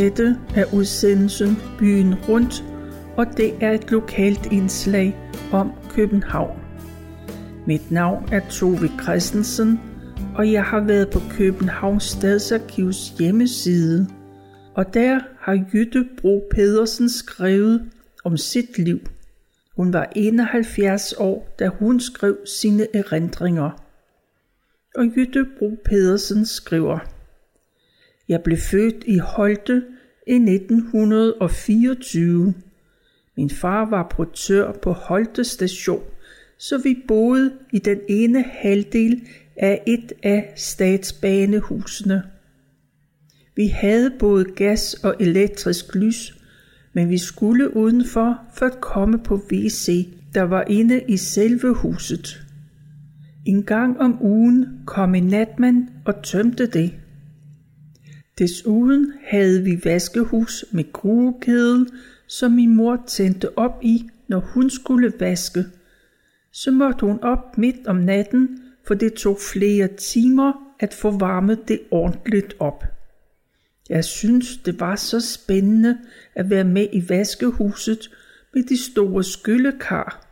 Dette er udsendelsen Byen Rundt, og det er et lokalt indslag om København. Mit navn er Tove Christensen, og jeg har været på Københavns Stadsarkivs hjemmeside. Og der har Jytte Bro Pedersen skrevet om sit liv. Hun var 71 år, da hun skrev sine erindringer. Og Jytte Bro Pedersen skriver, jeg blev født i Holte i 1924. Min far var portør på Holte station, så vi boede i den ene halvdel af et af statsbanehusene. Vi havde både gas og elektrisk lys, men vi skulle udenfor for at komme på WC, der var inde i selve huset. En gang om ugen kom en natmand og tømte det. Desuden havde vi vaskehus med gruekedel, som min mor tændte op i, når hun skulle vaske. Så måtte hun op midt om natten, for det tog flere timer at få varmet det ordentligt op. Jeg synes, det var så spændende at være med i vaskehuset med de store skyllekar.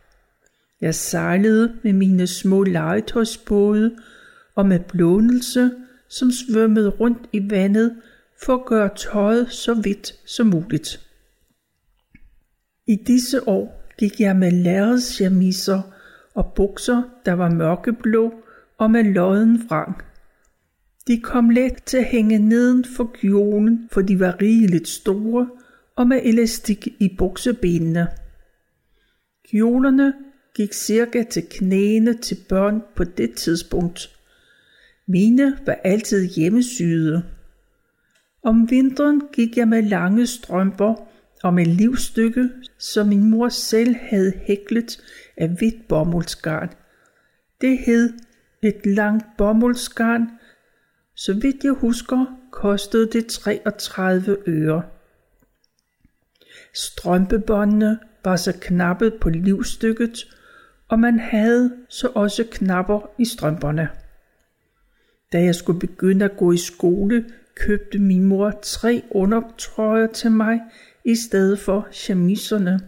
Jeg sejlede med mine små legetøjsbåde og med blånelse, som svømmede rundt i vandet for at gøre tøjet så hvidt som muligt. I disse år gik jeg med lærredschamisser og bukser, der var mørkeblå og med lodden vrang. De kom let til at hænge neden for kjolen, for de var rigeligt store og med elastik i buksebenene. Kjolerne gik cirka til knæene til børn på det tidspunkt. Mine var altid hjemmesyde. Om vinteren gik jeg med lange strømper og med livstykke, som min mor selv havde hæklet af hvidt bomuldsgarn. Det hed et langt bomuldsgarn. Så vidt jeg husker, kostede det 33 øre. Strømpebåndene var så knappet på livstykket, og man havde så også knapper i strømperne. Da jeg skulle begynde at gå i skole, købte min mor tre undertrøjer til mig i stedet for chemiserne.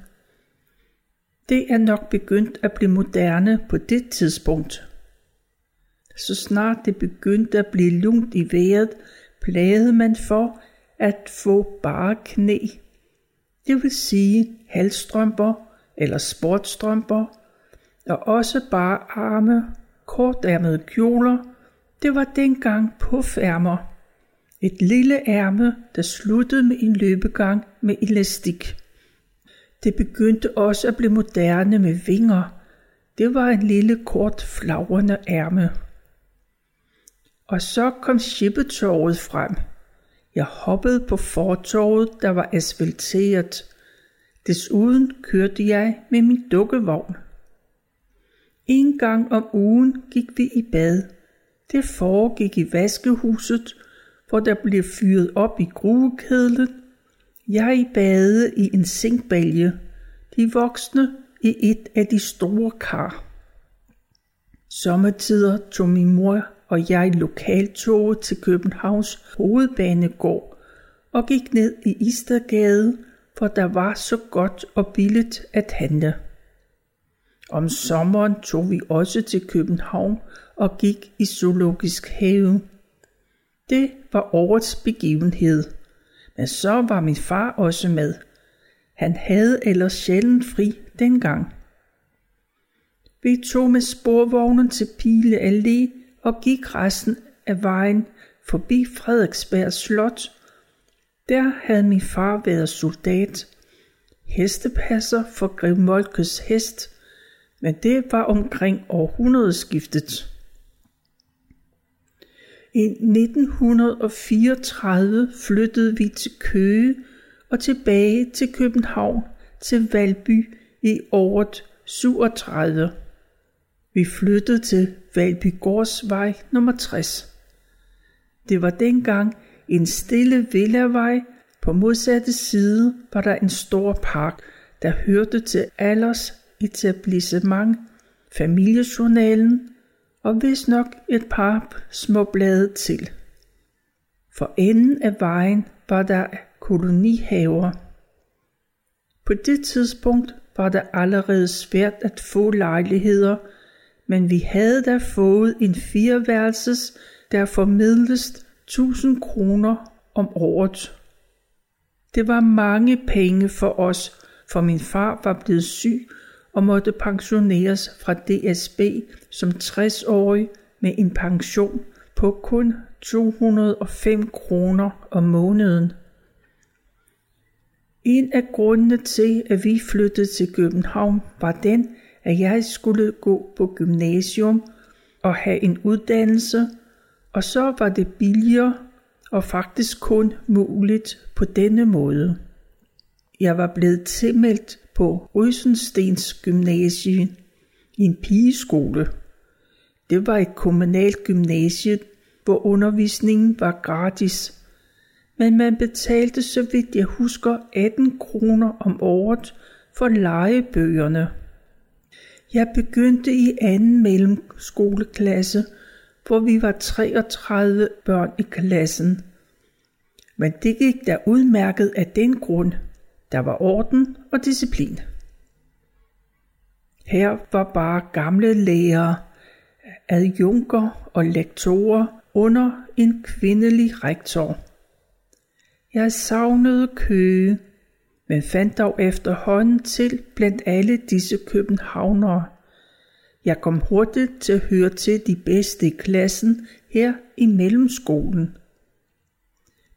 Det er nok begyndt at blive moderne på det tidspunkt. Så snart det begyndte at blive lunt i vejret, plagede man for at få bare knæ. Det vil sige halstrømper eller sportstrømper, og også bare arme, kortærmede kjoler. Det var dengang færmer. Et lille ærme, der sluttede med en løbegang med elastik. Det begyndte også at blive moderne med vinger. Det var en lille kort flagrende ærme. Og så kom Skippetåret frem. Jeg hoppede på fortorvet, der var asfalteret. Desuden kørte jeg med min dukkevogn. En gang om ugen gik vi i bad. Det foregik i vaskehuset, hvor der blev fyret op i gruekedlen. Jeg badede i en sinkbalje, de voksne i et af de store kar. Sommetider tog min mor og jeg lokaltoget til Københavns hovedbanegård og gik ned i Istergade, for der var så godt og billigt at handle. Om sommeren tog vi også til København og gik i zoologisk have. Det var årets begivenhed. Men så var min far også med. Han havde ellers sjældent fri dengang. Vi tog med sporvognen til Pile Allé og gik resten af vejen forbi Frederiksberg Slot. Der havde min far været soldat, hestepasser for Grev Molkes hest, men det var omkring århundredeskiftet. I 1934 flyttede vi til Køge og tilbage til København til Valby i året 37. Vi flyttede til Valbygårdsvej nummer 60. Det var dengang en stille villavej. På modsatte side var der en stor park, der hørte til alders etablissement, familiejournalen og vist nok et par små blade til. For enden af vejen var der kolonihaver. På det tidspunkt var det allerede svært at få lejligheder, men vi havde da fået en fireværelses, der formidles 1000 kroner om året. Det var mange penge for os, for min far var blevet syg og måtte pensioneres fra DSB som 60-årig med en pension på kun 205 kroner om måneden. En af grundene til, at vi flyttede til København, var den, at jeg skulle gå på gymnasium og have en uddannelse, og så var det billigere og faktisk kun muligt på denne måde. Jeg var blevet tilmeldt på Rysenstens Gymnasium i en pigeskole. Det var et kommunalt gymnasie, hvor undervisningen var gratis. Men man betalte, så vidt jeg husker, 18 kroner om året for legebøgerne. Jeg begyndte i anden mellemskoleklasse, hvor vi var 33 børn i klassen. Men det gik der udmærket af den grund, der var orden og disciplin. Her var bare gamle lærere, adjunker og lektorer under en kvindelig rektor. Jeg savnede Køge, men fandt dog efterhånden til blandt alle disse københavnere. Jeg kom hurtigt til at høre til de bedste i klassen her i mellemskolen.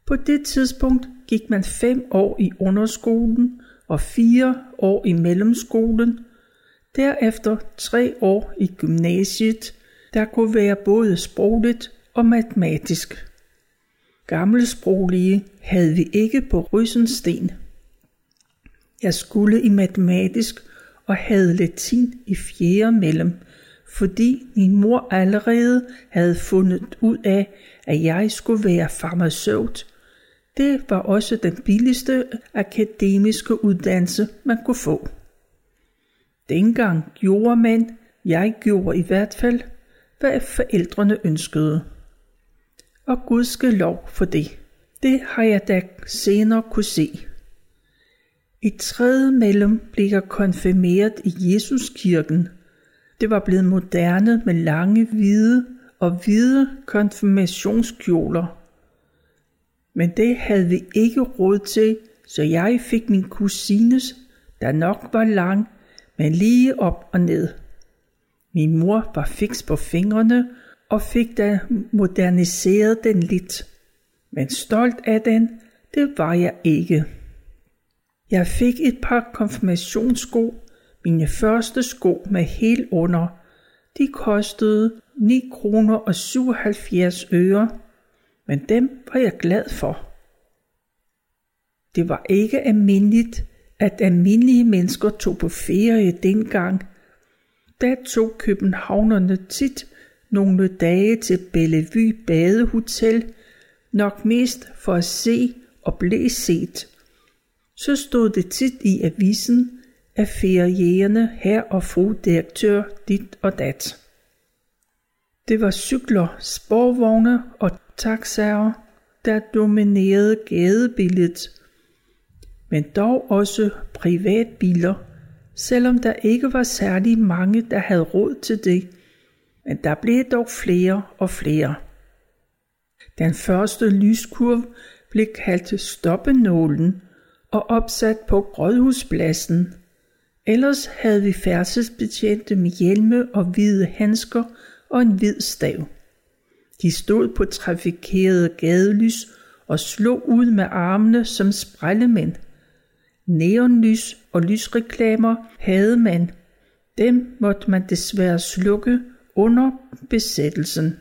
På det tidspunkt gik man fem år i underskolen og fire år i mellemskolen, derefter tre år i gymnasiet, der kunne være både sprogligt og matematisk. Gammelsproglige havde vi ikke på Rysensten. Jeg skulle i matematisk og havde latin i fjerde mellem, fordi min mor allerede havde fundet ud af, at jeg skulle være farmaceut. Det var også den billigste akademiske uddannelse, man kunne få. Dengang gjorde man, jeg gjorde i hvert fald, hvad forældrene ønskede. Og Gud skal lov for det. Det har jeg da senere kunne se. I tredje mellem blev jeg konfirmeret i Jesuskirken. Det var blevet moderne med lange hvide og hvide konfirmationskjoler. Men det havde vi ikke råd til, så jeg fik min kusines, der nok var lang, men lige op og ned. Min mor var fiks på fingrene og fik da moderniseret den lidt. Men stolt af den, det var jeg ikke. Jeg fik et par konfirmationssko, mine første sko med helt under. De kostede 9 kroner og 77 øre, men dem var jeg glad for. Det var ikke almindeligt, at almindelige mennesker tog på ferie dengang. Da tog københavnerne tit nogle dage til Bellevue Badehotel, nok mest for at se og blive set. Så stod det tit i avisen, at ferierende her og fru direktør dit og dat. Det var cykler, sporvogne og taxaer, der dominerede gadebilledet, men dog også privatbiler, selvom der ikke var særlig mange, der havde råd til det, men der blev dog flere og flere. Den første lyskurv blev kaldt stoppenålen og opsat på Rådhuspladsen. Ellers havde vi færdselsbetjente med hjelme og hvide handsker og en hvid stav. De stod på trafikerede gadelys og slog ud med armene som sprællemænd. Neonlys og lysreklamer havde man. Dem måtte man desværre slukke under besættelsen.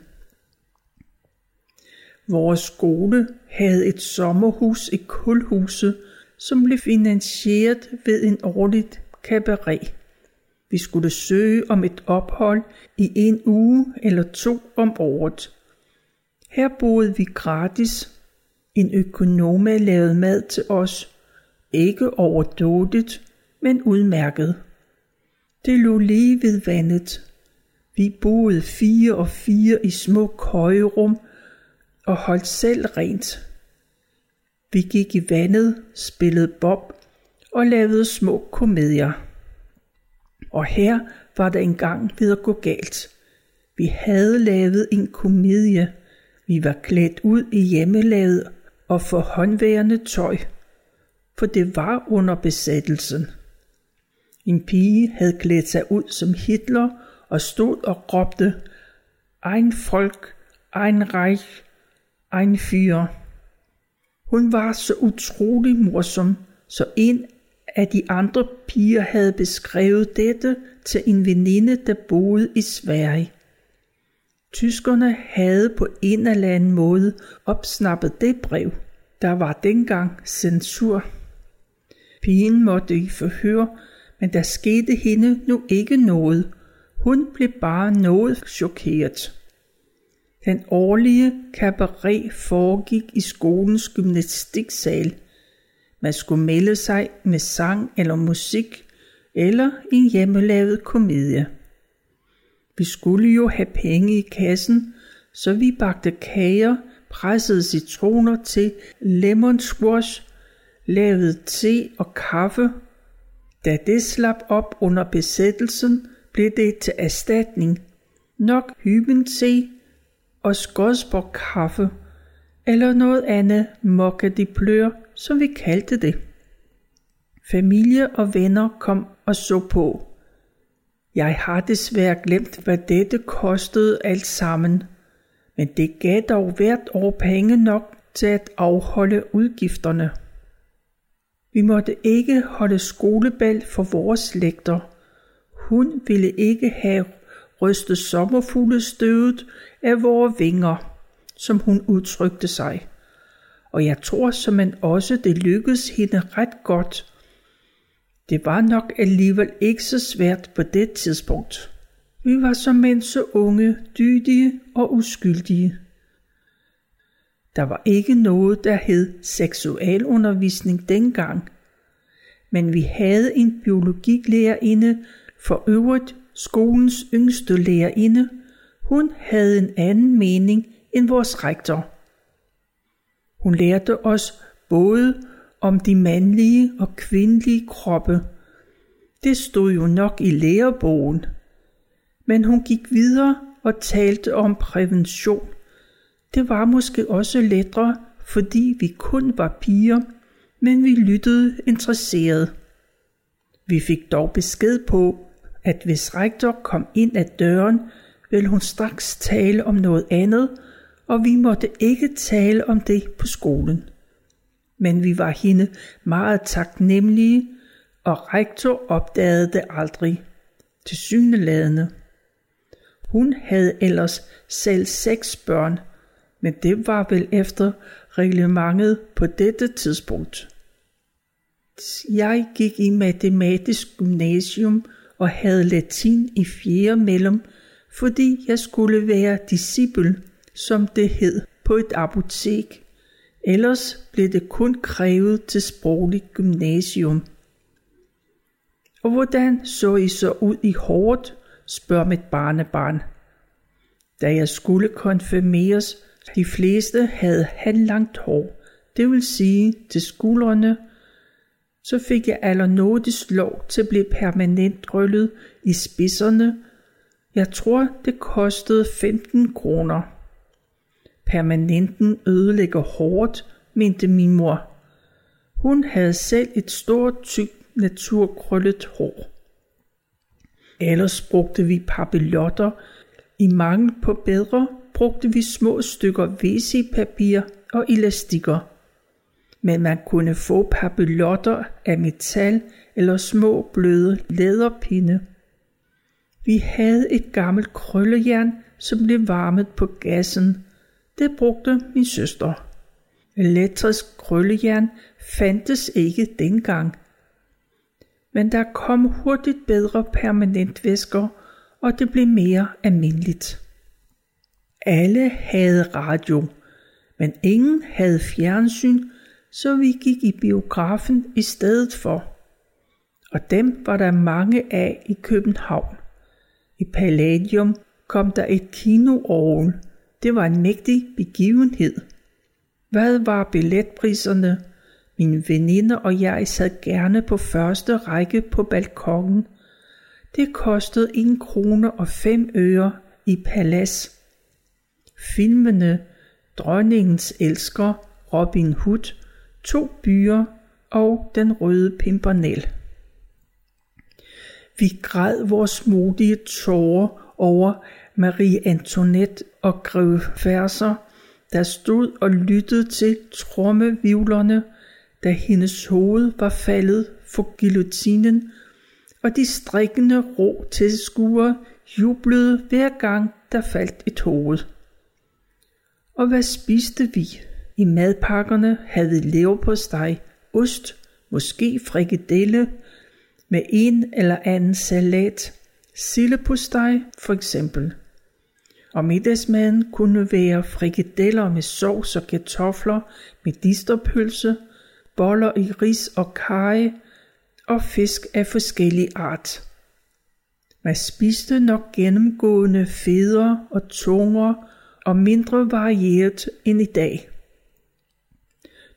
Vores skole havde et sommerhus i Kulhuset, som blev finansieret ved en årligt kabaret. Vi skulle søge om et ophold i en uge eller to om året. Her boede vi gratis. En økonoma lavede mad til os. Ikke overdådigt, men udmærket. Det lå lige ved vandet. Vi boede fire og fire i små køjerum, og holdt selv rent. Vi gik i vandet, spillede bob og lavede små komedier. Og her var der engang ved at gå galt. Vi havde lavet en komedie. Vi var klædt ud i hjemmelavet og for håndværende tøj, for det var under besættelsen. En pige havde klædt sig ud som Hitler og stod og råbte, Ein Volk, ein Reich, ein Führer. Hun var så utrolig morsom, så en af de andre piger havde beskrevet dette til en veninde, der boede i Sverige. Tyskerne havde på en eller anden måde opsnappet det brev. Der var dengang censur. Pigen måtte i forhør, men der skete hende nu ikke noget. Hun blev bare noget chokeret. Den årlige kabaret foregik i skolens gymnastiksal. Man skulle melde sig med sang eller musik, eller en hjemmelavet komedie. Vi skulle jo have penge i kassen, så vi bagte kager, pressede citroner til lemon squash, lavede te og kaffe. Da det slap op under besættelsen, blev det til erstatning. Nok hyben te og skodsborg kaffe, eller noget andet mokka de plør, som vi kaldte det. Familie og venner kom og så på. Jeg har desværre glemt, hvad dette kostede alt sammen, men det gav dog hvert år penge nok til at afholde udgifterne. Vi måtte ikke holde skolebal for vores lægter. Hun ville ikke have rystet sommerfuglestøvet af vores vinger, som hun udtrykte sig. Og jeg tror som man også det lykkedes hende ret godt. Det var nok alligevel ikke så svært på det tidspunkt. Vi var som mænd så unge, dydige og uskyldige. Der var ikke noget, der hed seksualundervisning dengang, men vi havde en biologilærerinde, for øvrigt skolens yngste lærerinde, hun havde en anden mening end vores rektor. Hun lærte os både om de mandlige og kvindelige kroppe. Det stod jo nok i lærebogen. Men hun gik videre og talte om prævention. Det var måske også lettere, fordi vi kun var piger, men vi lyttede interesseret. Vi fik dog besked på, at hvis rektor kom ind ad døren, ville hun straks tale om noget andet, og vi måtte ikke tale om det på skolen. Men vi var hende meget taknemmelige, og rektor opdagede det aldrig. Til syneladende. Hun havde ellers selv seks børn, men det var vel efter reglementet på dette tidspunkt. Jeg gik i matematisk gymnasium og havde latin i fjerde mellem, fordi jeg skulle være disciple, som det hed på et apotek. Ellers blev det kun krævet til sprogligt gymnasium. Og hvordan så I så ud i hårdt, spørger mit barnebarn. Da jeg skulle konfirmeres, de fleste havde halvlangt hår, det vil sige til skuldrene så fik jeg allernådigst lov til at blive permanent røllet i spidserne. Jeg tror, det kostede 15 kroner. Permanenten ødelægger hårdt, mente min mor. Hun havde selv et stort, tykt, naturkrøllet hår. Ellers brugte vi papillotter. I mangel på bedre brugte vi små stykker WC-papir og elastikker men man kunne få papillotter af metal eller små bløde læderpinde. Vi havde et gammelt krøllejern, som blev varmet på gassen. Det brugte min søster. Elektrisk krøllejern fandtes ikke dengang. Men der kom hurtigt bedre permanentvæsker, og det blev mere almindeligt. Alle havde radio, men ingen havde fjernsyn så vi gik i biografen i stedet for. Og dem var der mange af i København. I Palladium kom der et kinoorgel. Det var en mægtig begivenhed. Hvad var billetpriserne? Mine veninder og jeg sad gerne på første række på balkongen. Det kostede 1 krone og 5 øre i palads. Filmene Dronningens elsker, Robin Hood, To byer og Den røde pimpernel. Vi græd vores modige tårer over Marie Antoinette og Greve Færser, der stod og lyttede til trommevivlerne, da hendes hoved var faldet for guillotinen, og de strikkende ro tilskuere jublede hver gang, der faldt et hoved. Og hvad spiste vi? I madpakkerne havde leverpostej, ost, måske frikadelle, med en eller anden salat, sillepostej for eksempel. Og middagsmaden kunne være frikadeller med sovs og kartofler, medisterpølse, boller i ris og kaj og fisk af forskellig art. Man spiste nok gennemgående feder og tunger og mindre varieret end i dag.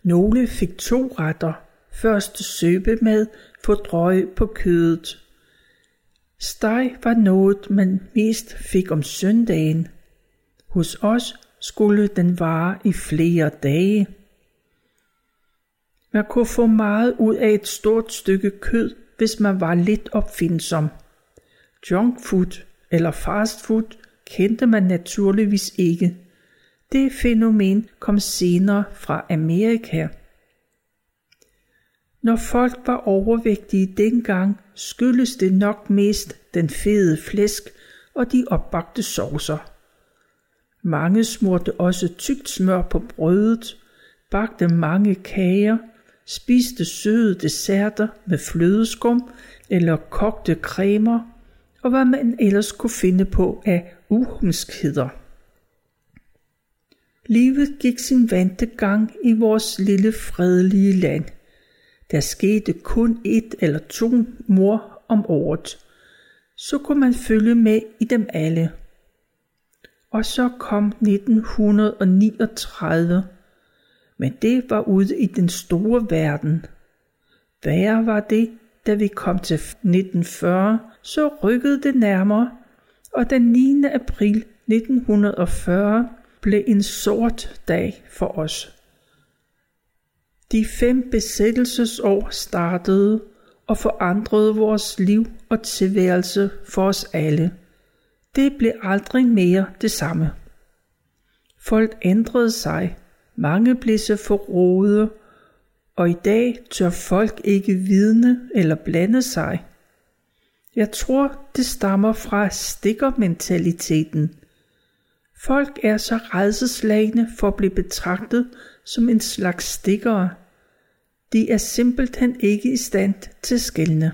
Nogle fik to retter. Først søbe med drøg på kødet. Steg var noget, man mest fik om søndagen. Hos os skulle den vare i flere dage. Man kunne få meget ud af et stort stykke kød, hvis man var lidt opfindsom. Junk food eller fast food kendte man naturligvis ikke. Det fænomen kom senere fra Amerika. Når folk var overvægtige dengang, skyldes det nok mest den fede flæsk og de opbagte saucer. Mange smurte også tykt smør på brødet, bagte mange kager, spiste søde desserter med flødeskum eller kogte cremer, og hvad man ellers kunne finde på af uhumskheder. Livet gik sin vante gang i vores lille fredelige land. Der skete kun et eller to mor om året. Så kunne man følge med i dem alle. Og så kom 1939. Men det var ude i den store verden. Værre var det, da vi kom til 1940, så rykkede det nærmere, og den 9. april 1940 blev en sort dag for os. De fem besættelsesår startede og forandrede vores liv og tilværelse for os alle. Det blev aldrig mere det samme. Folk ændrede sig, mange blev så forråde, og i dag tør folk ikke vidne eller blande sig. Jeg tror, det stammer fra stikkermentaliteten. Folk er så redselslagende for at blive betragtet som en slags stikkere. De er simpelthen ikke i stand til skældne.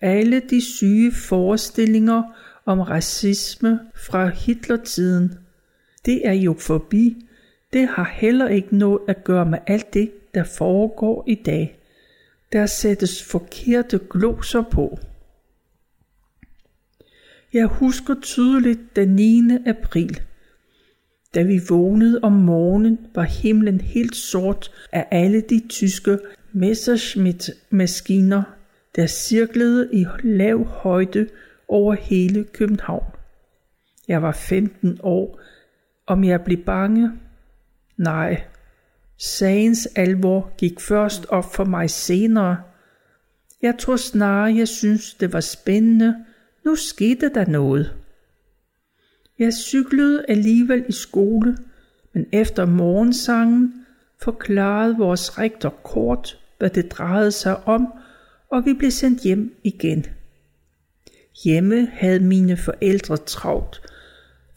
Alle de syge forestillinger om racisme fra Hitlertiden, det er jo forbi. Det har heller ikke noget at gøre med alt det, der foregår i dag. Der sættes forkerte gloser på. Jeg husker tydeligt den 9. april. Da vi vågnede om morgenen, var himlen helt sort af alle de tyske Messerschmitt-maskiner, der cirklede i lav højde over hele København. Jeg var 15 år. Om jeg blev bange? Nej. Sagens alvor gik først op for mig senere. Jeg tror snarere, jeg synes, det var spændende. Nu skete der noget. Jeg cyklede alligevel i skole, men efter morgensangen forklarede vores rektor kort, hvad det drejede sig om, og vi blev sendt hjem igen. Hjemme havde mine forældre travlt,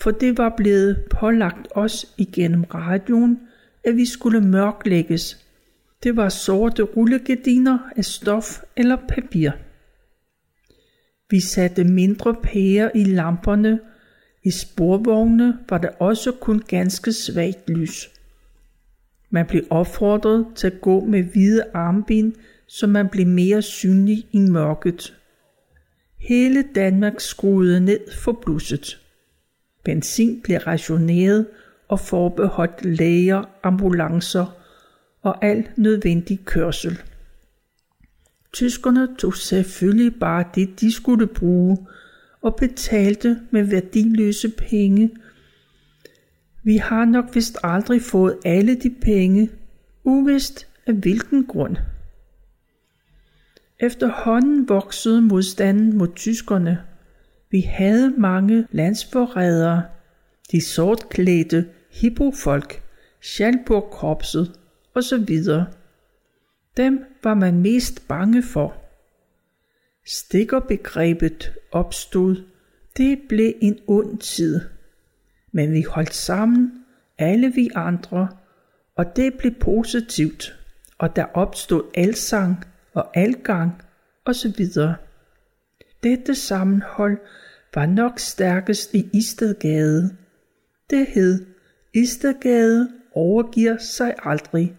for det var blevet pålagt os igennem radioen, at vi skulle mørklægges. Det var sorte rullegardiner af stof eller papir. Vi satte mindre pærer i lamperne, i sporvogne var der også kun ganske svagt lys. Man blev opfordret til at gå med hvide armbind, så man blev mere synlig i mørket. Hele Danmark skruede ned for blusset. Benzin blev rationeret og forbeholdt læger, ambulancer og al nødvendig kørsel. Tyskerne tog selvfølgelig bare det, de skulle bruge, og betalte med værdiløse penge. Vi har nok vist aldrig fået alle de penge, uvist af hvilken grund. Efterhånden voksede modstanden mod tyskerne. Vi havde mange landsforrædere, de sortklædte hippofolk, Schalburg-korpset osv. Dem var man mest bange for. Stikkerbegrebet opstod, det blev en ond tid. Men vi holdt sammen, alle vi andre, og det blev positivt, og der opstod alsang og algang osv. Dette sammenhold var nok stærkest i Istedgade. Det hed, Istedgade overgiver sig aldrig,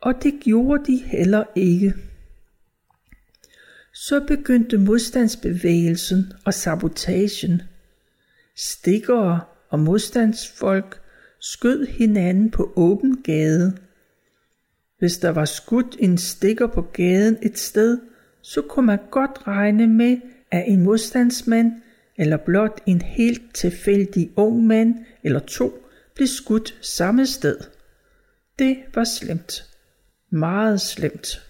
og det gjorde de heller ikke. Så begyndte modstandsbevægelsen og sabotagen. Stikkere og modstandsfolk skød hinanden på åben gade. Hvis der var skudt en stikker på gaden et sted, så kunne man godt regne med, at en modstandsmand eller blot en helt tilfældig ung mand eller to blev skudt samme sted. Det var slemt. Meget slemt.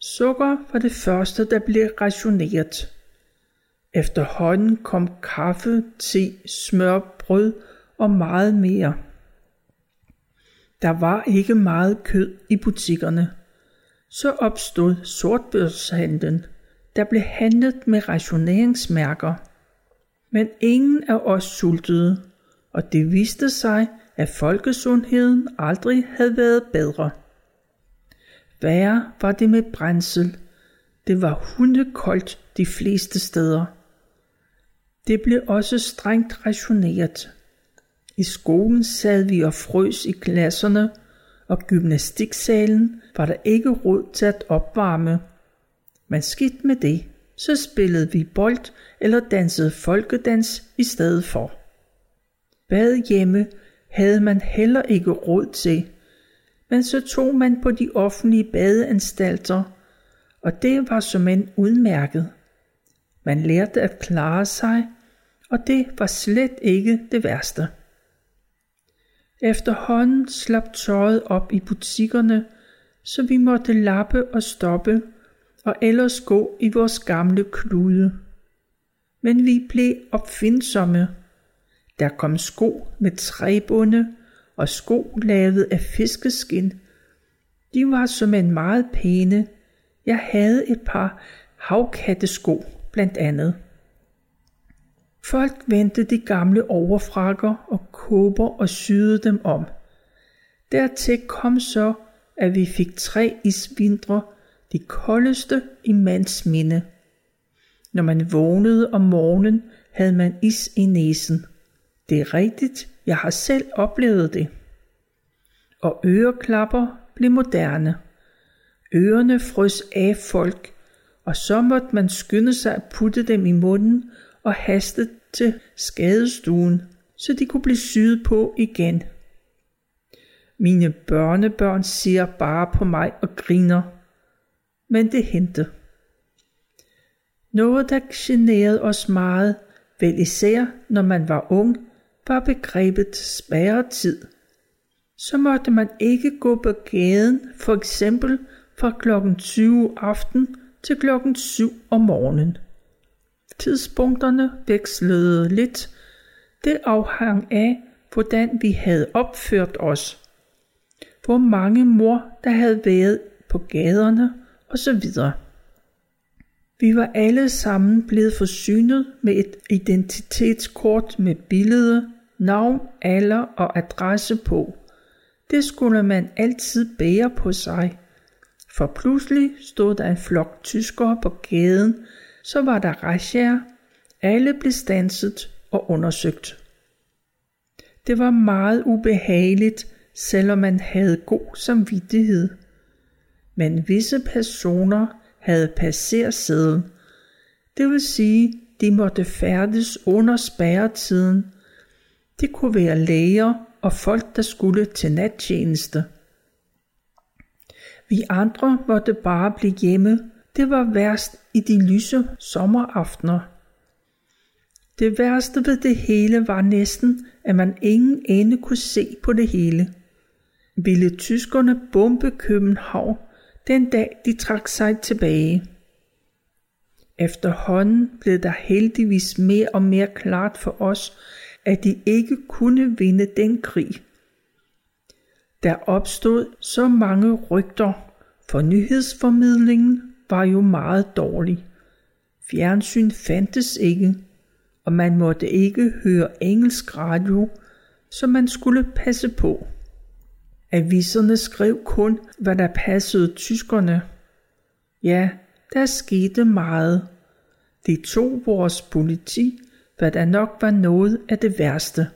Sukker var det første, der blev rationeret. Efterhånden kom kaffe, te, smør, brød og meget mere. Der var ikke meget kød i butikkerne. Så opstod sortbørshandlen. Der blev handlet med rationeringsmærker. Men ingen af os sultede, og det viste sig, at folkesundheden aldrig havde været bedre. Værre var det med brændsel. Det var hundekoldt de fleste steder. Det blev også strengt rationeret. I skolen sad vi og frøs i klasserne, og gymnastiksalen var der ikke råd til at opvarme. Men skidt med det, så spillede vi bold eller dansede folkedans i stedet for. Bad hjemme havde man heller ikke råd til, men så tog man på de offentlige badeanstalter, og det var som en udmærket. Man lærte at klare sig, og det var slet ikke det værste. Efterhånden slap tøjet op i butikkerne, så vi måtte lappe og stoppe, og ellers gå i vores gamle klude. Men vi blev opfindsomme. Der kom sko med træbunde og sko lavet af fiskeskin. De var som en meget pæne. Jeg havde et par havkattesko blandt andet. Folk vendte de gamle overfrakker og kåber og syede dem om. Dertil kom så, at vi fik tre isvindre, de koldeste i mands minde. Når man vågnede om morgenen, havde man is i næsen. Det er rigtigt, jeg har selv oplevet det. Og øreklapper blev moderne. Ørerne frøs af folk, og så måtte man skynde sig at putte dem i munden og haste til skadestuen, så de kunne blive syet på igen. Mine børnebørn ser bare på mig og griner, men det hente. Noget, der generede os meget, vel især når man var ung, var begrebet spærretid. Så måtte man ikke gå på gaden, for eksempel fra klokken 20 aften til klokken 7 om morgenen. Tidspunkterne vekslede lidt. Det afhang af, hvordan vi havde opført os. Hvor mange mor, der havde været på gaderne osv. Vi var alle sammen blevet forsynet med et identitetskort med billede, navn, alder og adresse på. Det skulle man altid bære på sig. For pludselig stod der en flok tyskere på gaden, så var der razziaer. Alle blev stanset og undersøgt. Det var meget ubehageligt, selvom man havde god samvittighed. Men visse personer havde passersedlen. Det vil sige, de måtte færdes under spærretiden. Det kunne være læger og folk, der skulle til nattjeneste. Vi andre måtte bare blive hjemme. Det var værst i de lyse sommeraftener. Det værste ved det hele var næsten, at man ingen ende kunne se på det hele. Ville tyskerne bombe København den dag de trak sig tilbage. Efterhånden blev der heldigvis mere og mere klart for os, at de ikke kunne vinde den krig. Der opstod så mange rygter, for nyhedsformidlingen var jo meget dårlig. Fjernsyn fandtes ikke, og man måtte ikke høre engelsk radio, så man skulle passe på. Aviserne skrev kun, hvad der passede tyskerne. Ja, der skete meget. De tog vores politi, hvad der nok var noget af det værste.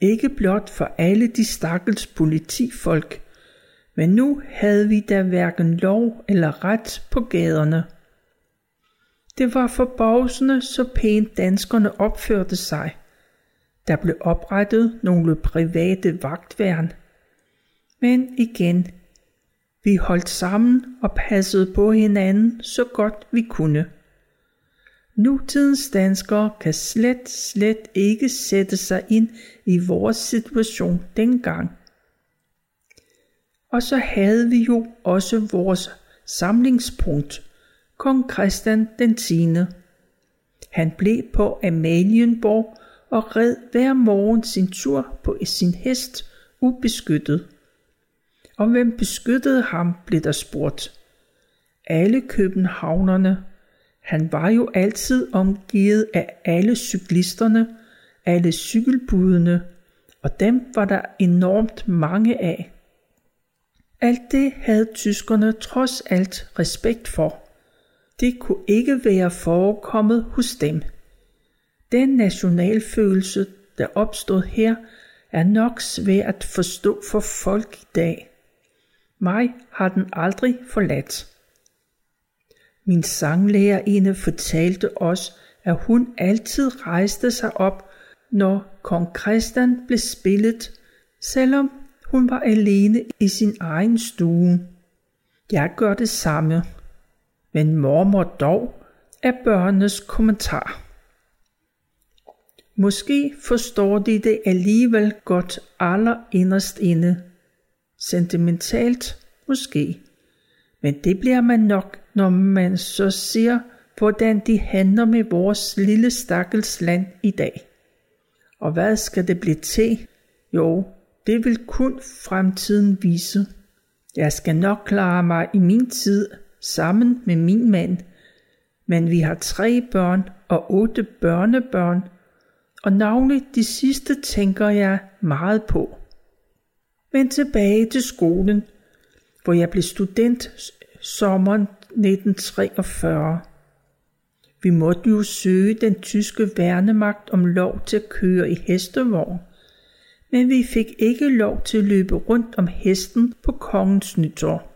Ikke blot for alle de stakkels politifolk, men nu havde vi da hverken lov eller ret på gaderne. Det var forbavsende, så pænt danskerne opførte sig. Der blev oprettet nogle private vagtværn. Men igen, vi holdt sammen og passede på hinanden så godt vi kunne. Nutidens danskere kan slet, slet ikke sætte sig ind i vores situation dengang. Og så havde vi jo også vores samlingspunkt, kong Christian den 10. Han blev på Amalienborg og red hver morgen sin tur på sin hest ubeskyttet. Og hvem beskyttede ham, blev der spurgt. Alle københavnerne. Han var jo altid omgivet af alle cyklisterne, alle cykelbudene, og dem var der enormt mange af. Alt det havde tyskerne trods alt respekt for. Det kunne ikke være forekommet hos dem. Den nationalfølelse, der opstod her, er nok svær at forstå for folk i dag. Mig har den aldrig forladt. Min sanglærerinde fortalte os, at hun altid rejste sig op, når kong Christian blev spillet, selvom hun var alene i sin egen stue. Jeg gør det samme, men mormor dog er børnenes kommentar. Måske forstår de det alligevel godt aller inderst inde. Sentimentalt måske. Men det bliver man nok, når man så ser, hvordan de handler med vores lille stakkels land i dag. Og hvad skal det blive til? Jo, det vil kun fremtiden vise. Jeg skal nok klare mig i min tid sammen med min mand, men vi har tre børn og otte børnebørn, og navnlig de sidste tænker jeg meget på. Men tilbage til skolen, hvor jeg blev student sommeren 1943. Vi måtte jo søge den tyske værnemagt om lov til at køre i hestevogn, men vi fik ikke lov til at løbe rundt om hesten på kongens nytår.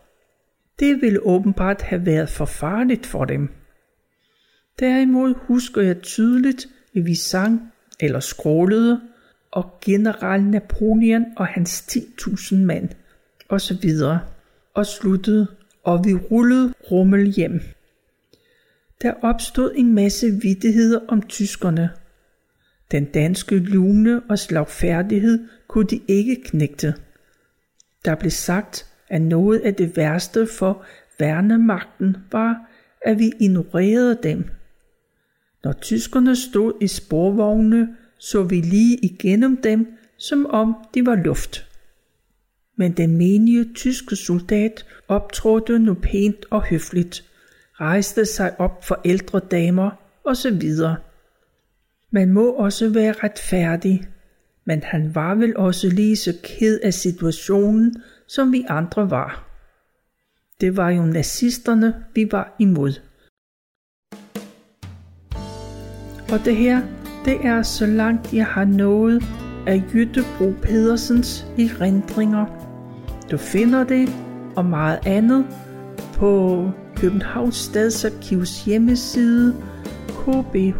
Det ville åbenbart have været for farligt for dem. Derimod husker jeg tydeligt, at vi sang eller skrålede, og general Napoleon og hans 10.000 mand, og så videre, og sluttede, og vi rullede rummel hjem. Der opstod en masse vidtigheder om tyskerne. Den danske lune og slagfærdighed kunne de ikke knægte. Der blev sagt, at noget af det værste for værnemagten var, at vi ignorerede dem. Når tyskerne stod i sporvogne, så vi lige igennem dem, som om de var luft. Men den menige tyske soldat optrådte nu pænt og høfligt, rejste sig op for ældre damer osv. Man må også være retfærdig, men han var vel også lige så ked af situationen, som vi andre var. Det var jo nazisterne, vi var imod. Og det her, det er så langt jeg har nået af Jytte Bro Pedersens erindringer. Du finder det og meget andet på Københavns Stadsarkivs hjemmeside kbharkiv.dk.